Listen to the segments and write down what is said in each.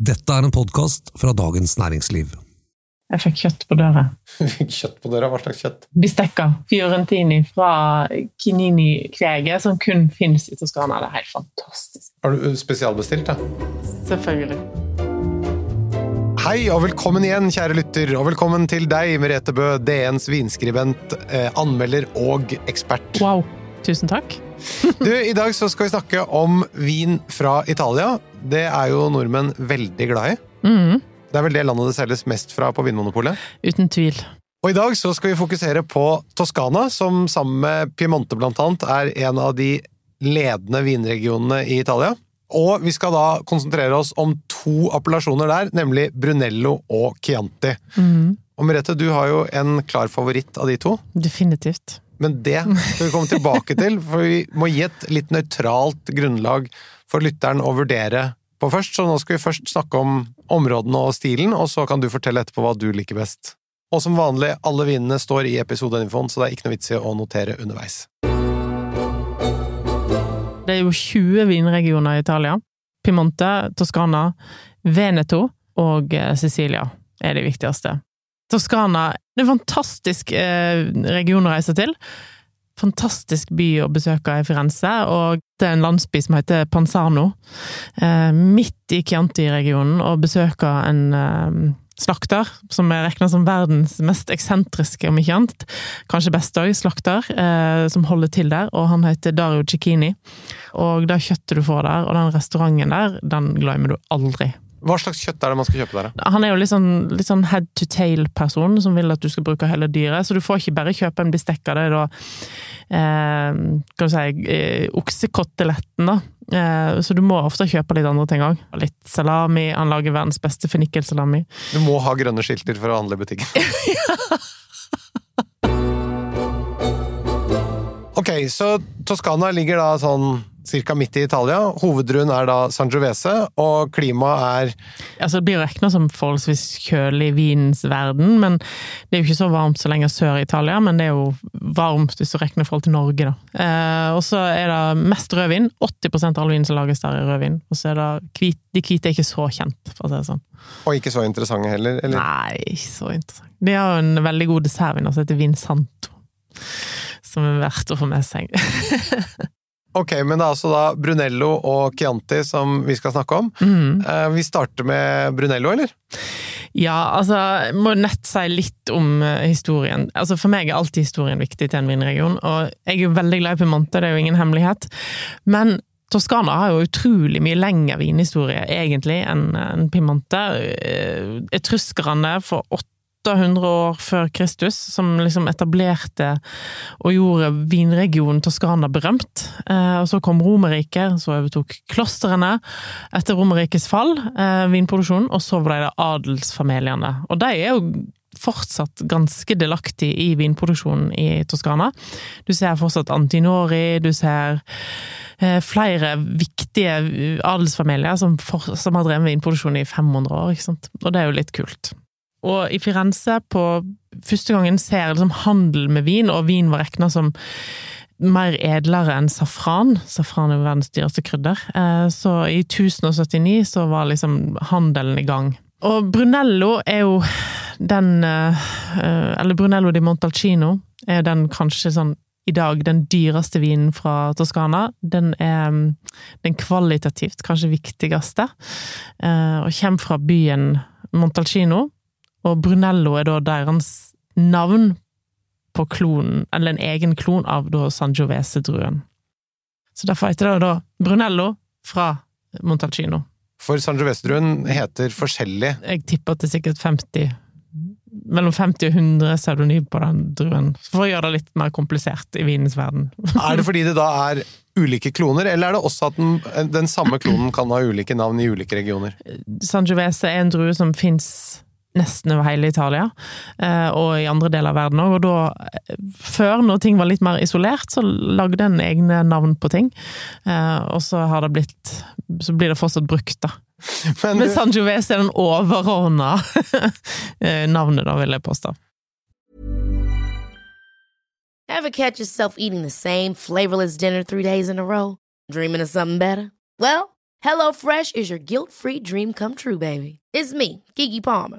Dette er en podkast fra Dagens Næringsliv. Jeg fikk kjøtt på døra. Fikk kjøtt på døra? Hva slags kjøtt? Bistekka fiorentini fra Kinini-kveget, som kun finnes i Toskana. Det er helt fantastisk. Har du spesialbestilt, da? Selvfølgelig. Hei og velkommen igjen, kjære lytter, og velkommen til deg, Merete Bø, DNs vinskribent, eh, anmelder og ekspert. Wow. Tusen takk. Du, I dag så skal vi snakke om vin fra Italia. Det er jo nordmenn veldig glad i. Mm. Det er vel det landet det selges mest fra på Vinmonopolet. Uten tvil. Og i dag så skal vi fokusere på Toskana, som sammen med Piemonte blant annet er en av de ledende vinregionene i Italia. Og vi skal da konsentrere oss om to appellasjoner der, nemlig Brunello og Chianti. Mm. Og Merete, du har jo en klar favoritt av de to. Definitivt. Men det skal vi komme tilbake til, for vi må gi et litt nøytralt grunnlag for lytteren å vurdere på først. Så nå skal vi først snakke om områdene og stilen, og så kan du fortelle etterpå hva du liker best. Og som vanlig, alle vinene står i episodeinfoen, så det er ikke noe vits i å notere underveis. Det er jo 20 vinregioner i Italia. Piemonte, Toskana, Veneto og eh, Sicilia er de viktigste. Toskana det er en fantastisk eh, region å reise til. Fantastisk by å besøke i Firenze, og det er en landsby som heter Panzano. Eh, midt i Chianti-regionen, og besøke en eh, slakter, som er regna som verdens mest eksentriske, om ikke annet. Kanskje best òg, slakter, som holder til der, og han heter Dario Cicchini. Og det kjøttet du får der, og den restauranten der, den glemmer du aldri. Hva slags kjøtt er det man skal kjøpe der, da? Han er jo litt sånn, litt sånn head to tail-person, som vil at du skal bruke hele dyret. Så du får ikke bare kjøpe en bestikk av det, da eh, Kan du si eh, oksekoteletten, da. Eh, så du må ofte kjøpe litt andre ting òg. Litt salami. Han lager verdens beste fennikelsalami. Du må ha grønne skilter for å handle i butikken. Ok, så Toskana ligger da sånn cirka midt i Italia. Hovedruen er da Sangiovese, og klimaet er Altså, det blir regna som forholdsvis kjølig i vinens verden, men det er jo ikke så varmt så lenge sør i Italia. Men det er jo varmt hvis du regner i forhold til Norge, da. Eh, og så er det mest rødvin. 80% av all vin som lages der, er rødvin. Og så er det hvit, de hvite er ikke så kjent, for å si det sånn. Og ikke så interessante heller, eller? Nei, ikke så interessant. De har jo en veldig god dessertvin som heter Vin Santo. Som er verdt å få med seg. Ok, men det er altså da Brunello og Chianti som vi skal snakke om. Eh, Vi starter med Brunello, eller? Ja, altså, jeg må nett si litt om eh, historien. Altså, For meg er alltid historien viktig til en vinregion, og jeg er jo veldig glad i Piemonte, det er jo ingen hemmelighet. Men Toskana har jo utrolig mye lengre vinhistorie, egentlig, enn enn Piemonte. Eh, Etruskerne for 800 år før Kristus, som liksom etablerte og gjorde vinregionen Toskana berømt. Eh, Og så kom Romerriket, så overtok klostrene etter Romerrikets fall, eh, vinproduksjonen, og så ble det adelsfamiliene. Og de er jo fortsatt ganske delaktige i vinproduksjonen i Toskana. Du ser fortsatt Antinori, du ser eh, flere viktige adelsfamilier som, for, som har drevet med vinproduksjon i 500 år, ikke sant. Og det er jo litt kult. Og i Firenze, på første gangen ser jeg liksom handel med vin, og vin var regna som mer edlere enn safran. Safran er verdens dyreste krydder. Eh, Så i 1079 så var liksom handelen i gang. Og Brunello er jo den eh, Eller Brunello di Montalcino er den kanskje sånn i dag den dyreste vinen fra Toskana. Den er mm, den kvalitativt kanskje viktigste, eh, og kommer fra byen Montalcino. Og Brunello er da deres navn på klonen, eller en egen klon av da Sangiovese-druen. Så derfor heter det da Brunello fra Montalcino. For Sangiovese-druen heter forskjellig. Jeg tipper at det er sikkert 50 mellom 50 og 100 pseudonym på den druen, for å gjøre det litt mer komplisert i vinens verden. Er det fordi det da er ulike kloner, eller er det også at den, den samme klonen kan ha ulike navn i ulike regioner? Sangiovese er en drue som fins nesten over hele Italia, eh, og i andre deler av verden òg. Og da, eh, før, når ting var litt mer isolert, så lagde en egne navn på ting. Eh, Og så har det blitt Så blir det fortsatt brukt, da. Men Men San Sangiovese er den overordna navnet, da, vil jeg påstå. Ever catch yourself eating the same flavorless dinner three days in a row? Dreaming of something better? Well, HelloFresh is your guilt free dream come true, baby. It's me, Kiki Palmer.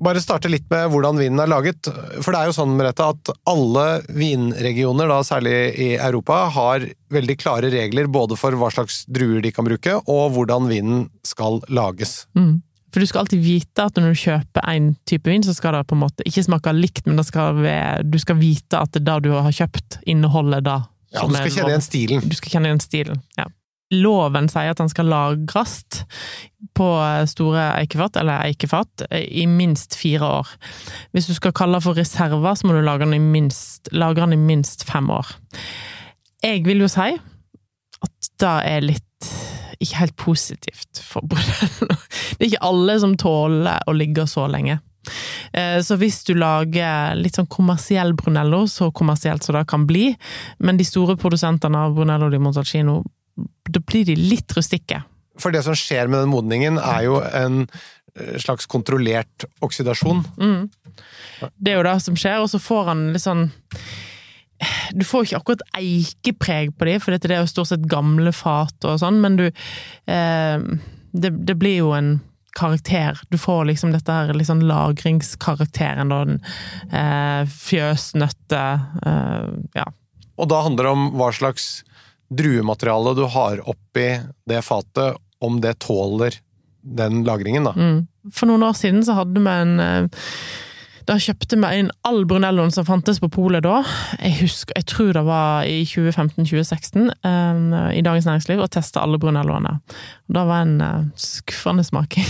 Bare starte litt med hvordan vinen er laget. For det er jo sånn, Merete, at alle vinregioner, da særlig i Europa, har veldig klare regler både for hva slags druer de kan bruke, og hvordan vinen skal lages. Mm. For du skal alltid vite at når du kjøper en type vin, så skal det på en måte ikke smake likt, men skal være, du skal vite at det du har kjøpt, inneholder det. Ja, du skal kjenne igjen stilen. Du skal kjenne igjen stilen, ja loven sier at den skal lagres på store eikefat, eller eikefat, i minst fire år. Hvis du skal kalle det for reserver, så må du lagre den i minst, den i minst fem år. Jeg vil jo si at det er litt ikke helt positivt for Brunello. Det er ikke alle som tåler å ligge så lenge. Eh, så hvis du lager litt sånn kommersiell Brunello, så kommersielt som det kan bli, men de store produsentene av Brunello di Montalcino da blir de litt rustikke. For det som skjer med den modningen, er jo en eh, slags kontrollert oksidasjon. Mm. Det er jo det som skjer, og så får han litt sånn Du får ikke akkurat eikepreg på de, for dette er jo stort sett gamle fat og sånn, men du eh, det, det, blir jo en karakter. Du får liksom dette her sånn lagringskarakteren, da. Den eh, fjøsnøtte eh, Ja. Og da handler det om hva slags druematerialet du har oppi det fatet, om det tåler den lagringen, da. Mm. For noen år siden så hadde vi en eh, Da kjøpte vi inn all Brunelloen som fantes på polet da. Jeg husker, jeg tror det var i 2015-2016, eh, i Dagens Næringsliv, og testa alle Brunelloene. Det var en uh, skuffende smaking.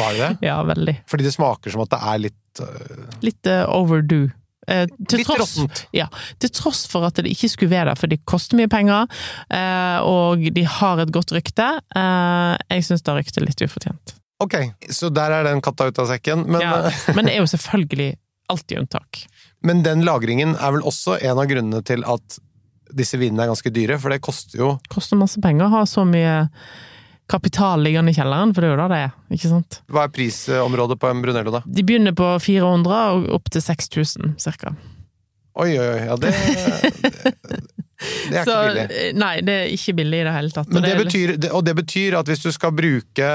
var det det? Ja, veldig. Fordi det smaker som at det er litt uh... Litt uh, overdue. Eh, til, tross. Ja, til tross for at det ikke skulle være der, for de koster mye penger, eh, og de har et godt rykte. Eh, jeg syns det ryktet er litt ufortjent. Ok, så der er den katta ut av sekken, men ja, Men det er jo selvfølgelig alltid unntak. Men den lagringen er vel også en av grunnene til at disse vinene er ganske dyre, for det koster jo Koster masse penger å ha så mye kapital liggende i kjelleren, for det er jo da det er. ikke sant? Hva er prisområdet på en Brunello, da? De begynner på 400 og opp til 6000, cirka. Oi, oi, oi. Ja, det, det, det er Så, ikke billig. Nei, det er ikke billig i det hele tatt. Men det, det betyr, og det betyr at hvis du skal bruke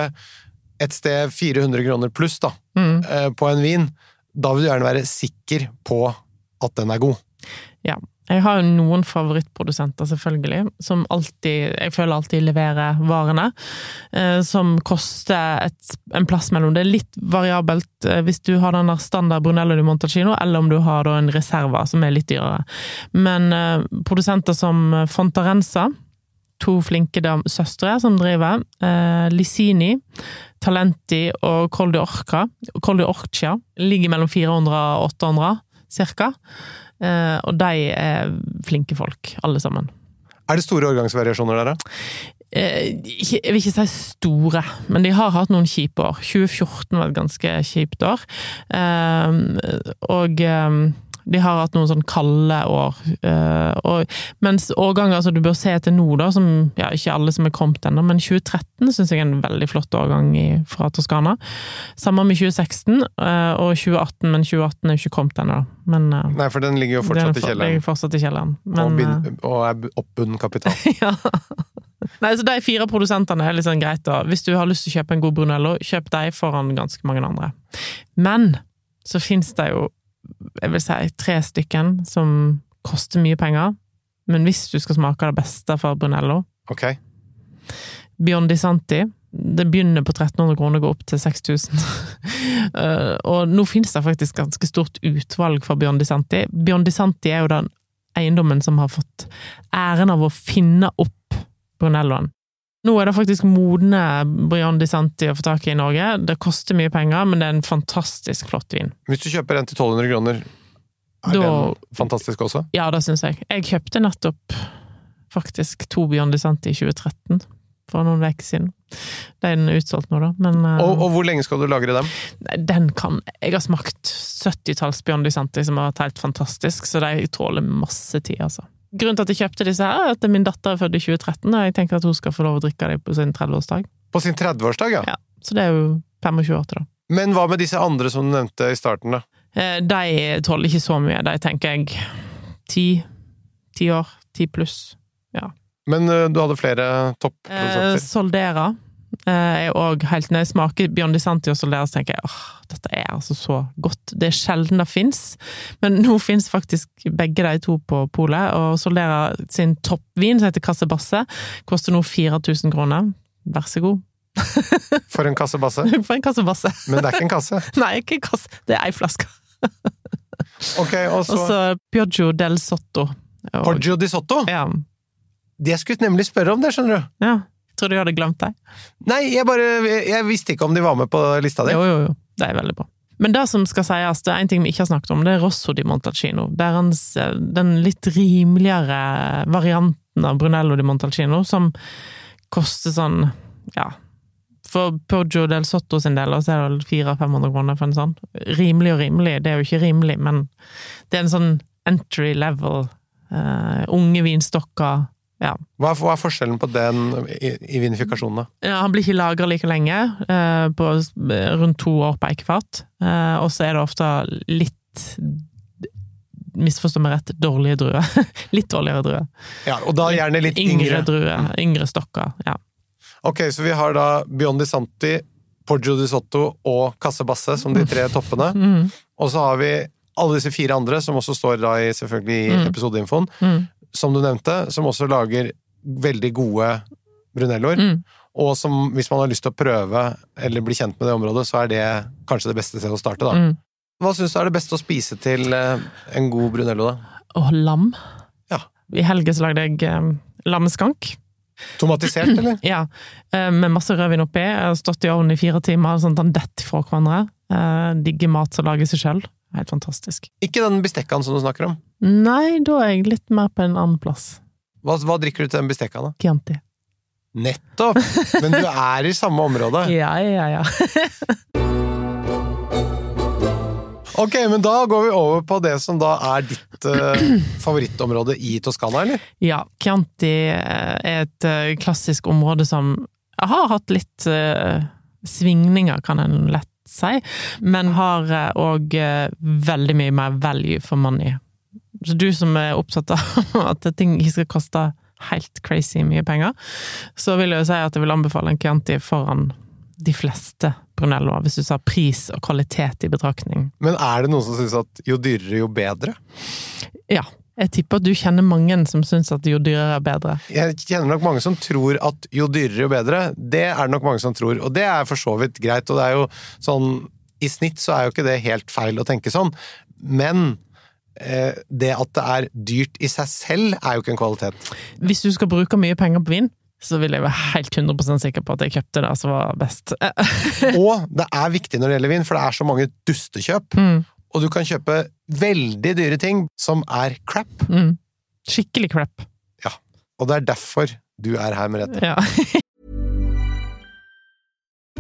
et sted 400 kroner pluss da, mm. Eh, på en vin, da vil du gjerne være sikker på at den er god. Ja, jeg har jo noen favorittprodusenter, selvfølgelig, som alltid, jeg føler alltid leverer varene. Eh, som koster et, en plass mellom. Det er litt variabelt eh, hvis du har den der standard Brunello di Montalcino, eller om du har en reserva som er litt dyrere. Men eh, produsenter som Fontarenza, to flinke søstre som driver, Lisini, Talenti og Col de Orca, Col Orcia, ligger mellom 400 og 800, cirka. Eh, og de er flinke folk, alle sammen. Er det store årgangsvariasjoner der, da? Eh, jeg vil ikke si store, men de har hatt noen kjipe år. 2014 var et ganske kjipt år. Eh, og de har hatt noen sånn kalde år. Uh, og, mens årganger som du bør se etter nå, da, som ja, ikke alle som er kommet ennå, men 2013 syns jeg er en veldig flott årgang i, fra Toskana. Samme med 2016 uh, eh, og 2018, men 2018 er jo ikke kommet ennå. Uh, Nei, for den ligger jo fortsatt den, i. Ligger fortsatt i kjelleren. Men, og, og er oppbunden kapital. ja. Nei, så De fire produsentene er litt sånn greit. da. Hvis du har lyst til å kjøpe en god Brunello, kjøp de foran ganske mange andre. Men så fins det jo jeg vil si tre stykken som koster mye penger. Men hvis du skal smake det beste fra Brunello okay. Biondi Santi. Det begynner på 1300 kroner og går opp til 6000. Eh, og nå finnes det faktisk ganske stort utvalg fra Biondi Santi. Biondi Santi er jo den eiendommen som har fått æren av å finne opp Brunelloen. Nå er det faktisk modne Brian Di Santi å få tak i i Norge. Det koster mye penger, men det er en fantastisk flott vin. Hvis du kjøper en til 1200 kroner, er da, den fantastisk også? Ja, det syns jeg. Jeg kjøpte nettopp faktisk to Beyond Di Santi i 2013, for noen uker siden. Den er utsolgt nå, da. Men eh, Og, og hvor lenge skal du lagre dem? den kan Jeg har smakt 70-talls Biondi Santi, som har vært helt fantastisk, så de tåler masse tid, altså. Grunnen til at jeg kjøpte disse, her, er at min datter er født i 2013, og jeg tenker at hun skal få lov å drikke dem på sin 30-årsdag. På sin 30-årsdag, ja. Ja, så det er jo 25 år til, da. Men hva med disse andre som du nevnte i starten, da? Eh, De tåler ikke så mye. De tenker jeg ti, ti år, ti pluss. Men eh, du hadde flere Eh. Soldera er òg helt Når jeg smaker Biondi Santi og Soldera, så tenker jeg åh, dette er altså så godt. Det er sjelden det fins, men nå fins faktisk begge de to på polet. Og Soldera sin toppvin, som heter Casse Basse, koster nå 4000 kroner. Vær så god. For en kasse basse. For en kassebasse. Men det er ikke en kasse. Nei, ikke en kasse, det er ei flaske. Ok, og så Piaggio del Sotto. Og- Poggio di Sotto. Ja. Det skulle jeg nemlig spørre om, det, skjønner du. ja. Tror du jeg hadde glemt deg? Nei, jeg bare Jeg visste ikke om de var med på lista di. Jo, jo, jo. Det er veldig bra. Men det som skal sies, det er en ting vi ikke har snakket om, det er Rosso di Montalcino. Det er hans, den litt rimeligere varianten av Brunello di Montalcino, som koster sånn, ja For Poggio del Sotto sin del, så er det 400-500 kroner for en sånn. Rimelig og rimelig, det er jo ikke rimelig, men det er en sånn entry level, Uh, unge vinstokker, ja. Hva er, hva er forskjellen på den i, i vinifikasjonen, da? Ja, han blir ikke lagra like lenge, eh, på rundt to år på eikefat. Eh, og så er det ofte litt Misforstå meg rett, dårlige druer. litt dårligere druer. Ja, og da gjerne litt Yngre yngre. druer. Yngre stokker. Ja. Ok, så vi har da Biondi Santi, Poggio di Sotto og Casse Basse som de tre toppene. Mm, Og så har vi alle disse fire andre, som også står da i, selvfølgelig i Mm. episodeinfoen, mm, som du nevnte, som også lager veldig gode brunelloer. mm. Og som, hvis man har lyst til å prøve eller bli kjent med det området, så er det kanskje det beste stedet å starte, da. Mm. Hva syns du er det beste å spise til eh, en god brunello, da? Åh, lam. Ja. I helga så lagde jeg um, lammeskank. Tomatisert, eller? Ja, eh, med masse rødvin oppi. Stått i ovnen i fire timer, sånn at den detter fra hverandre. Eh, digger mat som lager seg sjøl. Helt fantastisk. Ikke den bestekkaen som du snakker om. Nei, da er jeg litt mer på en annen plass. Hva, hva drikker du til den bestekkaen, da? Chianti. Nettopp! Men du er i samme område. Ja, ja, ja. Ok, men da går vi over på det som da er ditt eh, favorittområde i Toskana, eller? Ja, Chianti eh, er et eh, klassisk område som har hatt litt eh, svingninger, kan en lett si, men har òg veldig mye mer value for money. Så du som er opptatt av at ting ikke skal koste helt crazy mye penger, så vil jeg jo si at jeg vil anbefale en Chianti foran de fleste Brunelloer, hvis du tar pris og kvalitet i betraktning. Men er det noen som syns at jo dyrere, jo bedre? Ja. Jeg tipper at du kjenner mange som syns at jo dyrere er bedre. Jeg kjenner nok mange som tror at jo dyrere, jo bedre. Det er det nok mange som tror, og det er for så vidt greit. Og det er jo sånn I snitt så er jo ikke det helt feil å tenke sånn, men det at det er dyrt i seg selv, er jo ikke en kvalitet. Hvis du skal bruke mye penger på vin, så vil jeg være helt 100% sikker på at jeg kjøpte det som var best. Og det er viktig når det gjelder vin, for det er så mange dustekjøp. Mm, Og du kan kjøpe veldig dyre ting som er crap. mm. Skikkelig crap. Og det er derfor du er her, Merete. Ja.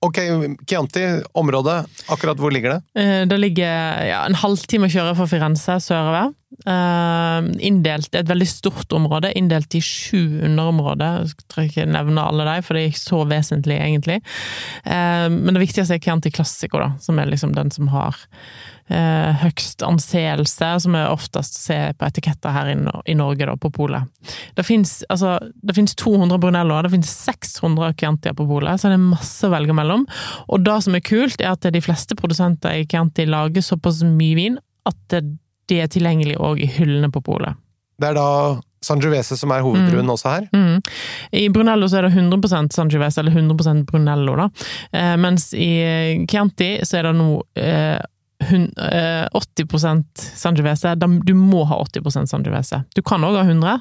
Ok, Chianti, området, akkurat hvor ligger det? Eh, Det ligger ja, en halvtime å kjøre fra Firenze sørover. Eh, Inndelt, et veldig stort område, inndelt i sju underområder. Jeg tror ikke jeg nevner alle de, for det er ikke så vesentlig, egentlig. Eh, Men det viktigste er Chianti Classico, da, som er liksom den som har høgst anseelse, som vi oftest ser på etiketter her i, Norge, da, på polet. Det fins altså, finnes 200 Brunelloer, det finnes 600 Chiantier på polet, så det er masse å velge mellom. Og det som er kult, er at de fleste produsenter i Chianti lager såpass mye vin at det, de er tilgjengelig òg i hyllene på polet. Det er da Sangiovese som er hoveddruen også her. Mm. I Brunello så er det 100% Sangiovese, eller 100% Brunello, da. Eh, mens i Chianti så er det nå eh, 80 Sangiovese. Du må ha 80% Sangiovese. Du kan òg ha 100,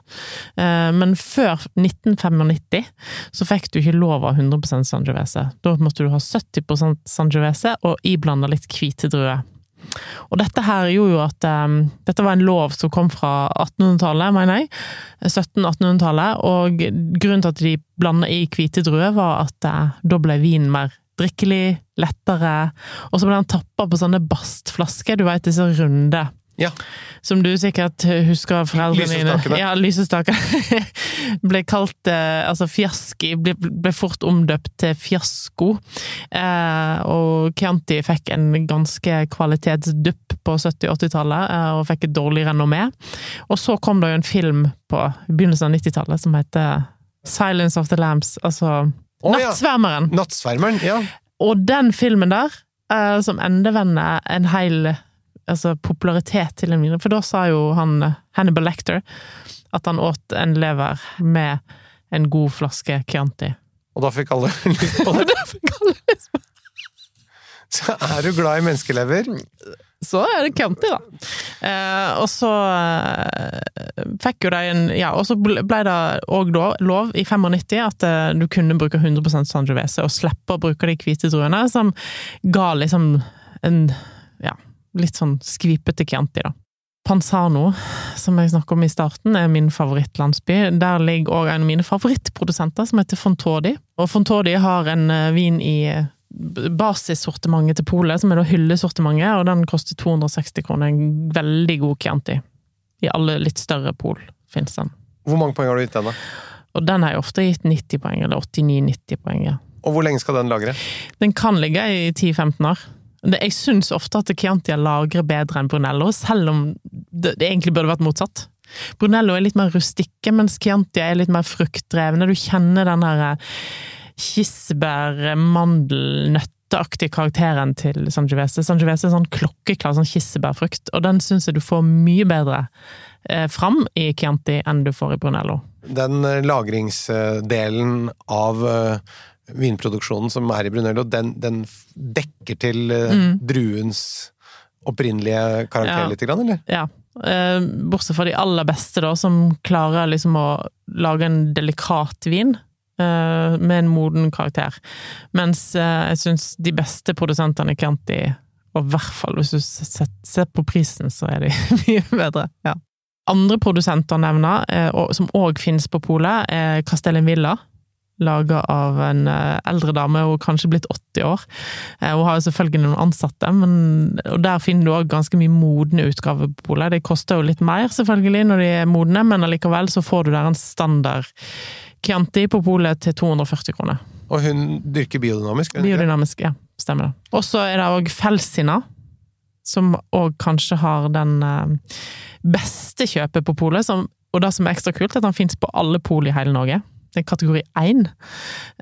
eh, men før 1995 så fikk du ikke lov av 100% Sangiovese. Da måtte du ha 70% Sangiovese og iblanda litt hvite druer. Og dette her gjorde jo at um, Dette var en lov som kom fra 1800-tallet, mener jeg. 1700-1800-tallet. Og grunnen til at de blanda i hvite druer, var at uh, da ble vinen mer drikkelig, lettere. Og så ble den tappa på sånne bastflasker, du veit disse runde. Ja. Som du sikkert husker foreldrene dine. Ja, lysestaker. ble kalt eh, Altså, fiaski ble, ble fort omdøpt til fiasko. Eh, og Chianti fikk en ganske kvalitetsdupp på 70-80-tallet, eh, og fikk et dårlig renommé. Og så kom det jo en film på begynnelsen av 90-tallet som heter Silence of the Lambs, altså Å, ja. Nattsvermeren. Nattsvermeren, ja. Og den filmen der, uh, som endevender en hel altså, popularitet til en videre For da sa jo han Hannibal Lecter at han åt en lever med en god flaske Chianti. Og da fikk alle lyst på det. Så er du glad i menneskelever? Så er det county, da. Eh, og så eh, fikk jo de en Ja, og så ble det òg lov i 95 at eh, du kunne bruke 100 Sangiovese og slippe å bruke de hvite druene, som ga liksom en ja, litt sånn skvipete Chianti, da. Panzano, som jeg snakket om i starten, er min favorittlandsby. Der ligger òg en av mine favorittprodusenter, som heter Fontodi. Og Fontodi har en eh, vin i basissortimentet til polet, som er da hyllesortimentet, og den koster 260 kroner. En veldig god Chianti. I alle litt større pol finnes den. Hvor mange poeng har du gitt den, da? Og den har jeg ofte gitt 90 poeng, eller 89-90 poeng. ja. Og hvor lenge skal den lagre? Den kan ligge i 10-15 år. Jeg syns ofte at Chianti lagrer bedre enn Brunello, selv om det, det egentlig burde vært motsatt. Brunello er litt mer rustikke, mens Chianti er litt mer fruktdrevne. Du kjenner den der eh, kirsebær, mandel, nøtteaktige karakteren til Sangiovese. Sangiovese er sånn klokkeklar sånn kirsebærfrukt, og den syns jeg du får mye bedre eh, fram i Chianti enn du får i Brunello. Den eh, lagringsdelen av eh, vinproduksjonen som er i Brunello, den, den dekker til Mm. druens opprinnelige karakter Ja. lite grann, eller? Ja. Eh, bortsett fra de aller beste, da, som klarer liksom å lage en delikat vin med en moden karakter. Mens eh, jeg syns de beste produsentene i og i hvert fall hvis du ser på prisen, så er de mye bedre. Ja. Andre produsenter å nevne, eh, som òg finnes på polet, er Castellin Villa. Laga av en eh, eldre dame, hun er kanskje blitt 80 år. Eh, Hun har jo selvfølgelig noen ansatte, men, og der finner du òg ganske mye modne utgaver på polet. Det koster jo litt mer, selvfølgelig, når de er modne, men allikevel så får du der en standard Chianti på polet til 240 kroner. Og hun dyrker biodynamisk? hun? Biodynamisk, ja. Stemmer det. Og så er det òg Felsina, som òg kanskje har den eh, beste kjøpet på polet. som- Og det som er ekstra kult, er at den fins på alle pol i hele Norge. Det er kategori 1.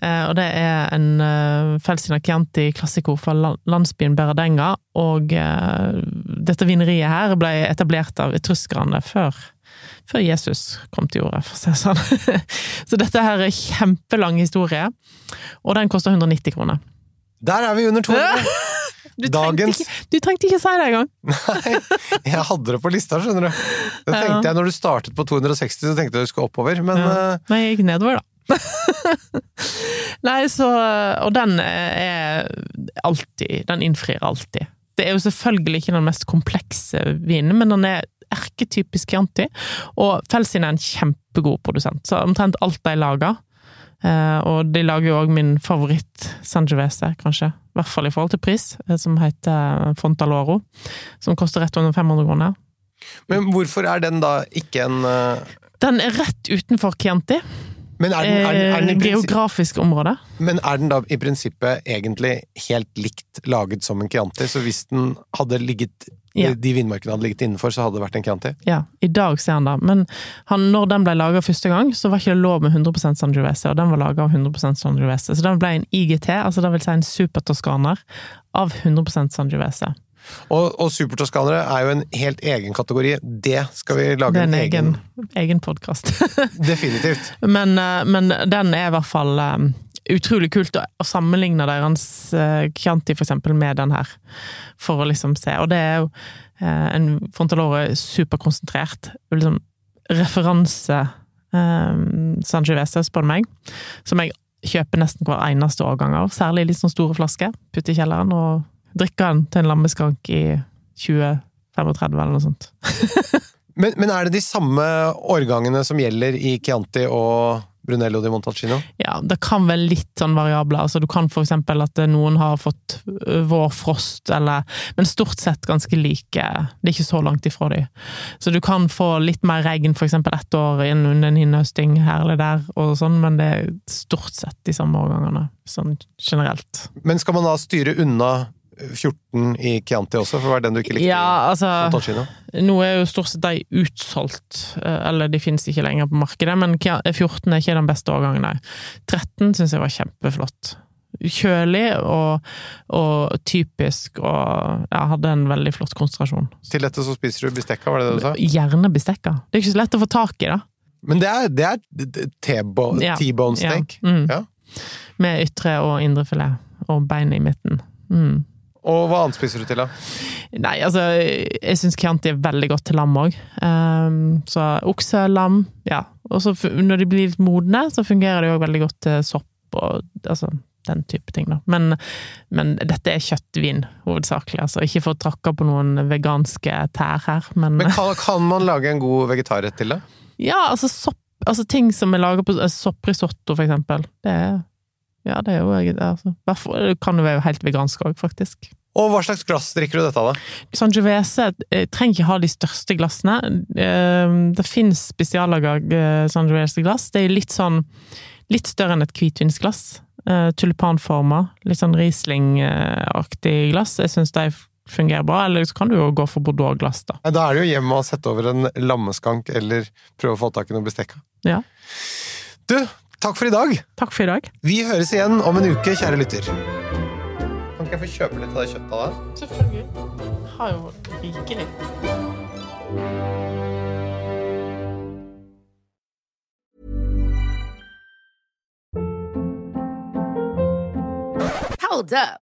Eh, og det er en uh, Felsina Chianti Classico fra landsbyen Berardenga. Og eh, dette vineriet her ble etablert av etruskerne før, før Jesus kom til jorda, for å si det sånn. Så dette her er kjempelang historie, og den koster 190 kroner. Der er vi under 200! Du trengte, Dagens ikke, du trengte ikke si det engang! Nei, jeg hadde det på lista, skjønner du. Det tenkte Ja. jeg når du startet på 260, så tenkte jeg du skulle oppover, men Ja. eh, Nei, jeg gikk nedover, da. Nei, så Og den er alltid Den innfrir alltid. Det er jo selvfølgelig ikke den mest komplekse vinen, men den er erketypisk Chianti. Og Felsin er en kjempegod produsent, så omtrent alt de lager eh, Og de lager jo òg min favoritt Sangiovese, kanskje. I hvert fall i forhold til pris, eh, som heter Fontaloro. Som koster rett under 500 kroner. Men hvorfor er den da ikke en uh... Den er rett utenfor Chianti. men er, den, er, den, er den Eh, geografisk område. men er den da i prinsippet egentlig helt likt laget som en Chianti? Så hvis den hadde ligget Ja. de vinmarkene hadde ligget innenfor, så hadde det vært en Chianti? Ja, i dag ser han det. Men han, når den ble laga første gang, så var ikke det lov med 100% Sangiovese, og den var laga av 100% Sangiovese. Så den ble en IGT, altså det vil si en supertoskaner, av 100 Sangiovese. Og, og supertoskanere er jo en helt egen kategori. Det skal vi lage en, en egen, egen egen podkast. Definitivt. men, eh, men den er i hvert fall eh, utrolig kult å, å sammenligne deres uh, Chianti for eksempel med den her, for å liksom se. Og det er jo uh, en Frontalore superkonsentrert. Liksom referanse San Sangiovese, spør du meg, som jeg kjøper nesten hver eneste årgang av. Særlig litt sånn store flasker. Putter i kjelleren og drikker den til en lammeskank i 2035 eller noe sånt. Men, men er det de samme årgangene som gjelder i Chianti og Brunello di Montalcino? Ja, det kan være litt sånn variabler. Altså, du kan eksempel at noen har fått ø, vårfrost, eller Men stort sett ganske like. Det er ikke så langt ifra dem. Så du kan få litt mer regn eksempel ett år inn under en innhøsting her eller der, og sånn, men det er stort sett de samme årgangene, sånn generelt. Men skal man da styre unna 14 i Chianti også, for det var den du ikke likte? Ja, altså Nå er jo stort sett de utsolgt, eh, eller de finnes ikke lenger på markedet, men 14 er ikke den beste årgangen, nei. 13 syns jeg var kjempeflott. Kjølig og, og typisk, og jeg hadde en veldig flott konsentrasjon. Til dette så spiser du bestekka, var det det du sa? Gjerne bestekka. Det er ikke så lett å få tak i, da. Men det er, det er T-bone Ja. Steak. Ja. Mm. Ja. Med ytre og indre filet, og bein i midten. Mm. Og hva annet spiser du til, da? Nei, altså, jeg syns Chianti er veldig godt til lam òg. så okse, lam, ja. Og så når de blir litt modne, så fungerer det òg veldig godt til sopp og altså den type ting, da. Men, men dette er kjøttvin, hovedsakelig. Altså, ikke for å tråkke på noen veganske tær her, men, Men kan, kan man lage en god vegetarrett til det? Ja, altså sopp Altså ting som er laga på eh, sopprisotto, for eksempel. Det er Ja, det er jo altså, Derfor kan det være helt vegansk òg, faktisk. Og hva slags glass drikker du dette av, da? Sangiovese Giovese trenger ikke ha de største glassene. Eh, Det finnes spesiallaga Sangiovese-glass. Det er litt sånn litt større enn et hvitvinsglass. Eh, Tulipanforma. Litt sånn Riesling-aktig glass. Jeg syns de fungerer bra. Eller så kan du jo gå for Bordeaux-glass, da. Da er det jo hjemme og sette over en lammeskank, eller prøve å få tak i noe bestikk. Ja. Du, takk for i dag! Takk for i dag. Vi høres igjen om en uke, kjære lytter. Kan ikke jeg få kjøpe litt av det kjøttet av deg? Selvfølgelig. Har jo rikelig. Hold up.